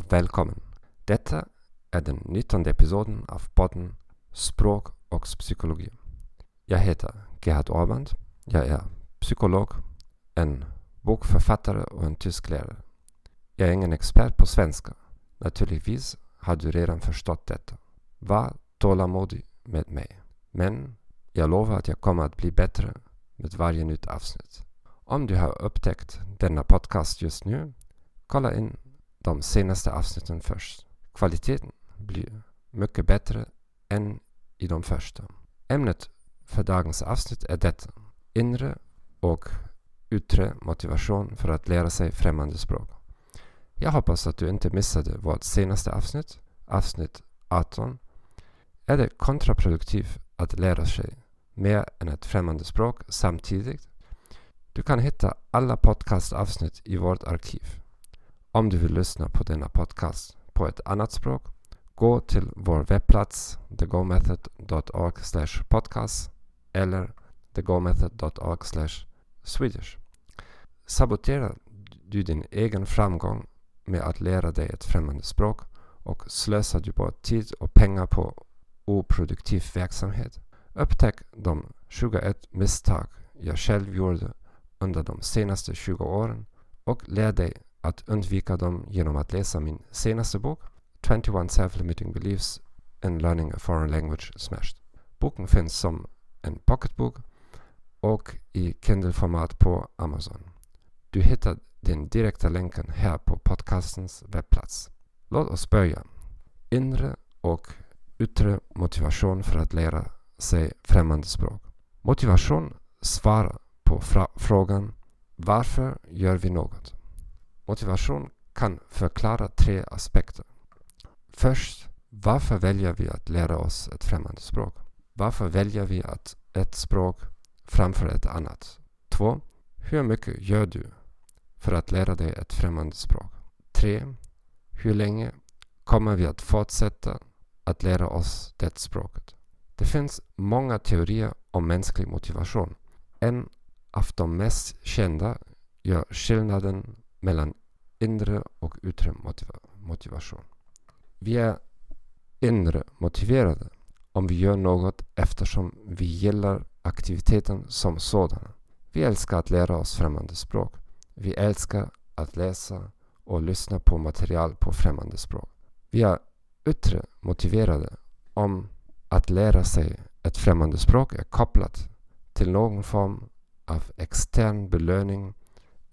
Hej och välkommen! Detta är den 19 episoden av podden Språk och psykologi. Jag heter Gerhard Orband. Jag är psykolog, en bokförfattare och en tysklärare. Jag är ingen expert på svenska. Naturligtvis har du redan förstått detta. Var tålamodig med mig. Men jag lovar att jag kommer att bli bättre med varje nytt avsnitt. Om du har upptäckt denna podcast just nu, kolla in de senaste avsnitten först. Kvaliteten blir mycket bättre än i de första. Ämnet för dagens avsnitt är detta. Inre och yttre motivation för att lära sig främmande språk. Jag hoppas att du inte missade vårt senaste avsnitt, avsnitt 18. Är det kontraproduktivt att lära sig mer än ett främmande språk samtidigt? Du kan hitta alla podcastavsnitt i vårt arkiv. Om du vill lyssna på denna podcast på ett annat språk, gå till vår webbplats thegomethod.org podcast eller thegomethod.org swedish. Saboterar du din egen framgång med att lära dig ett främmande språk och slösar du bort tid och pengar på oproduktiv verksamhet? Upptäck de 21 misstag jag själv gjorde under de senaste 20 åren och lär dig att undvika dem genom att läsa min senaste bok 21 Self-Limiting Beliefs in Learning a Foreign Language Smashed. Boken finns som en pocketbok och i Kindle-format på Amazon. Du hittar den direkta länken här på podcastens webbplats. Låt oss börja. Inre och yttre motivation för att lära sig främmande språk. Motivation svarar på frågan Varför gör vi något? Motivation kan förklara tre aspekter. Först, varför väljer vi att lära oss ett främmande språk? Varför väljer vi att ett språk framför ett annat? Två, Hur mycket gör du för att lära dig ett främmande språk? Tre, Hur länge kommer vi att fortsätta att lära oss det språket? Det finns många teorier om mänsklig motivation. En av de mest kända gör skillnaden mellan inre och yttre motiva motivation. Vi är inre motiverade om vi gör något eftersom vi gillar aktiviteten som sådan. Vi älskar att lära oss främmande språk. Vi älskar att läsa och lyssna på material på främmande språk. Vi är yttre motiverade om att lära sig ett främmande språk är kopplat till någon form av extern belöning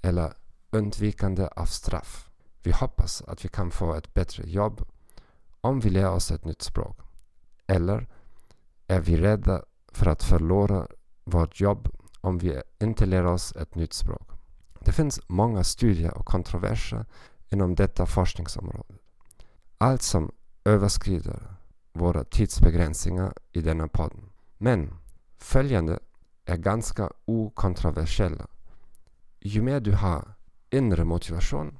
eller undvikande av straff. Vi hoppas att vi kan få ett bättre jobb om vi lär oss ett nytt språk. Eller är vi rädda för att förlora vårt jobb om vi inte lär oss ett nytt språk. Det finns många studier och kontroverser inom detta forskningsområde. Allt som överskrider våra tidsbegränsningar i denna podden. Men följande är ganska okontroversiella. Ju mer du har inre motivation,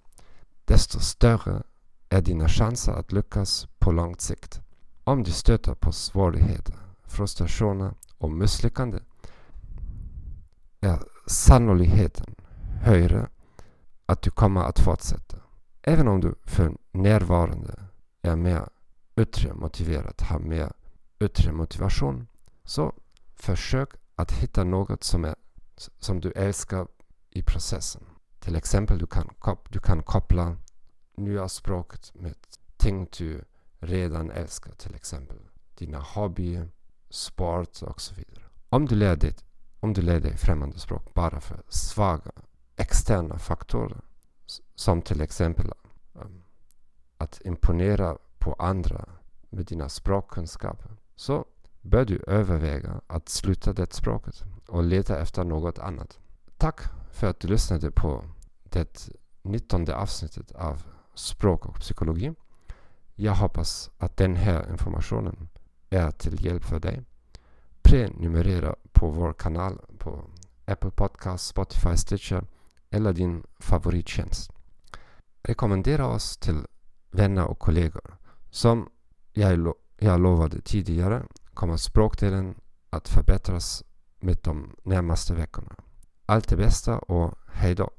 desto större är dina chanser att lyckas på lång sikt. Om du stöter på svårigheter, frustrationer och misslyckande är sannolikheten högre att du kommer att fortsätta. Även om du för närvarande är mer yttre motiverad, har mer yttre motivation, så försök att hitta något som, är, som du älskar i processen. Till exempel du kan, du kan koppla nya språket med ting du redan älskar. Till exempel dina hobbyer, sport och så vidare. Om du lär dig, om du lär dig främmande språk bara för svaga externa faktorer som till exempel um, att imponera på andra med dina språkkunskaper så bör du överväga att sluta det språket och leta efter något annat. Tack för att du lyssnade på det 19 avsnittet av Språk och psykologi. Jag hoppas att den här informationen är till hjälp för dig. Prenumerera på vår kanal på Apple Podcast, Spotify, Stitcher eller din favorittjänst. Rekommendera oss till vänner och kollegor. Som jag, lo jag lovade tidigare kommer språkdelen att förbättras med de närmaste veckorna. Allt det bästa och hejdå!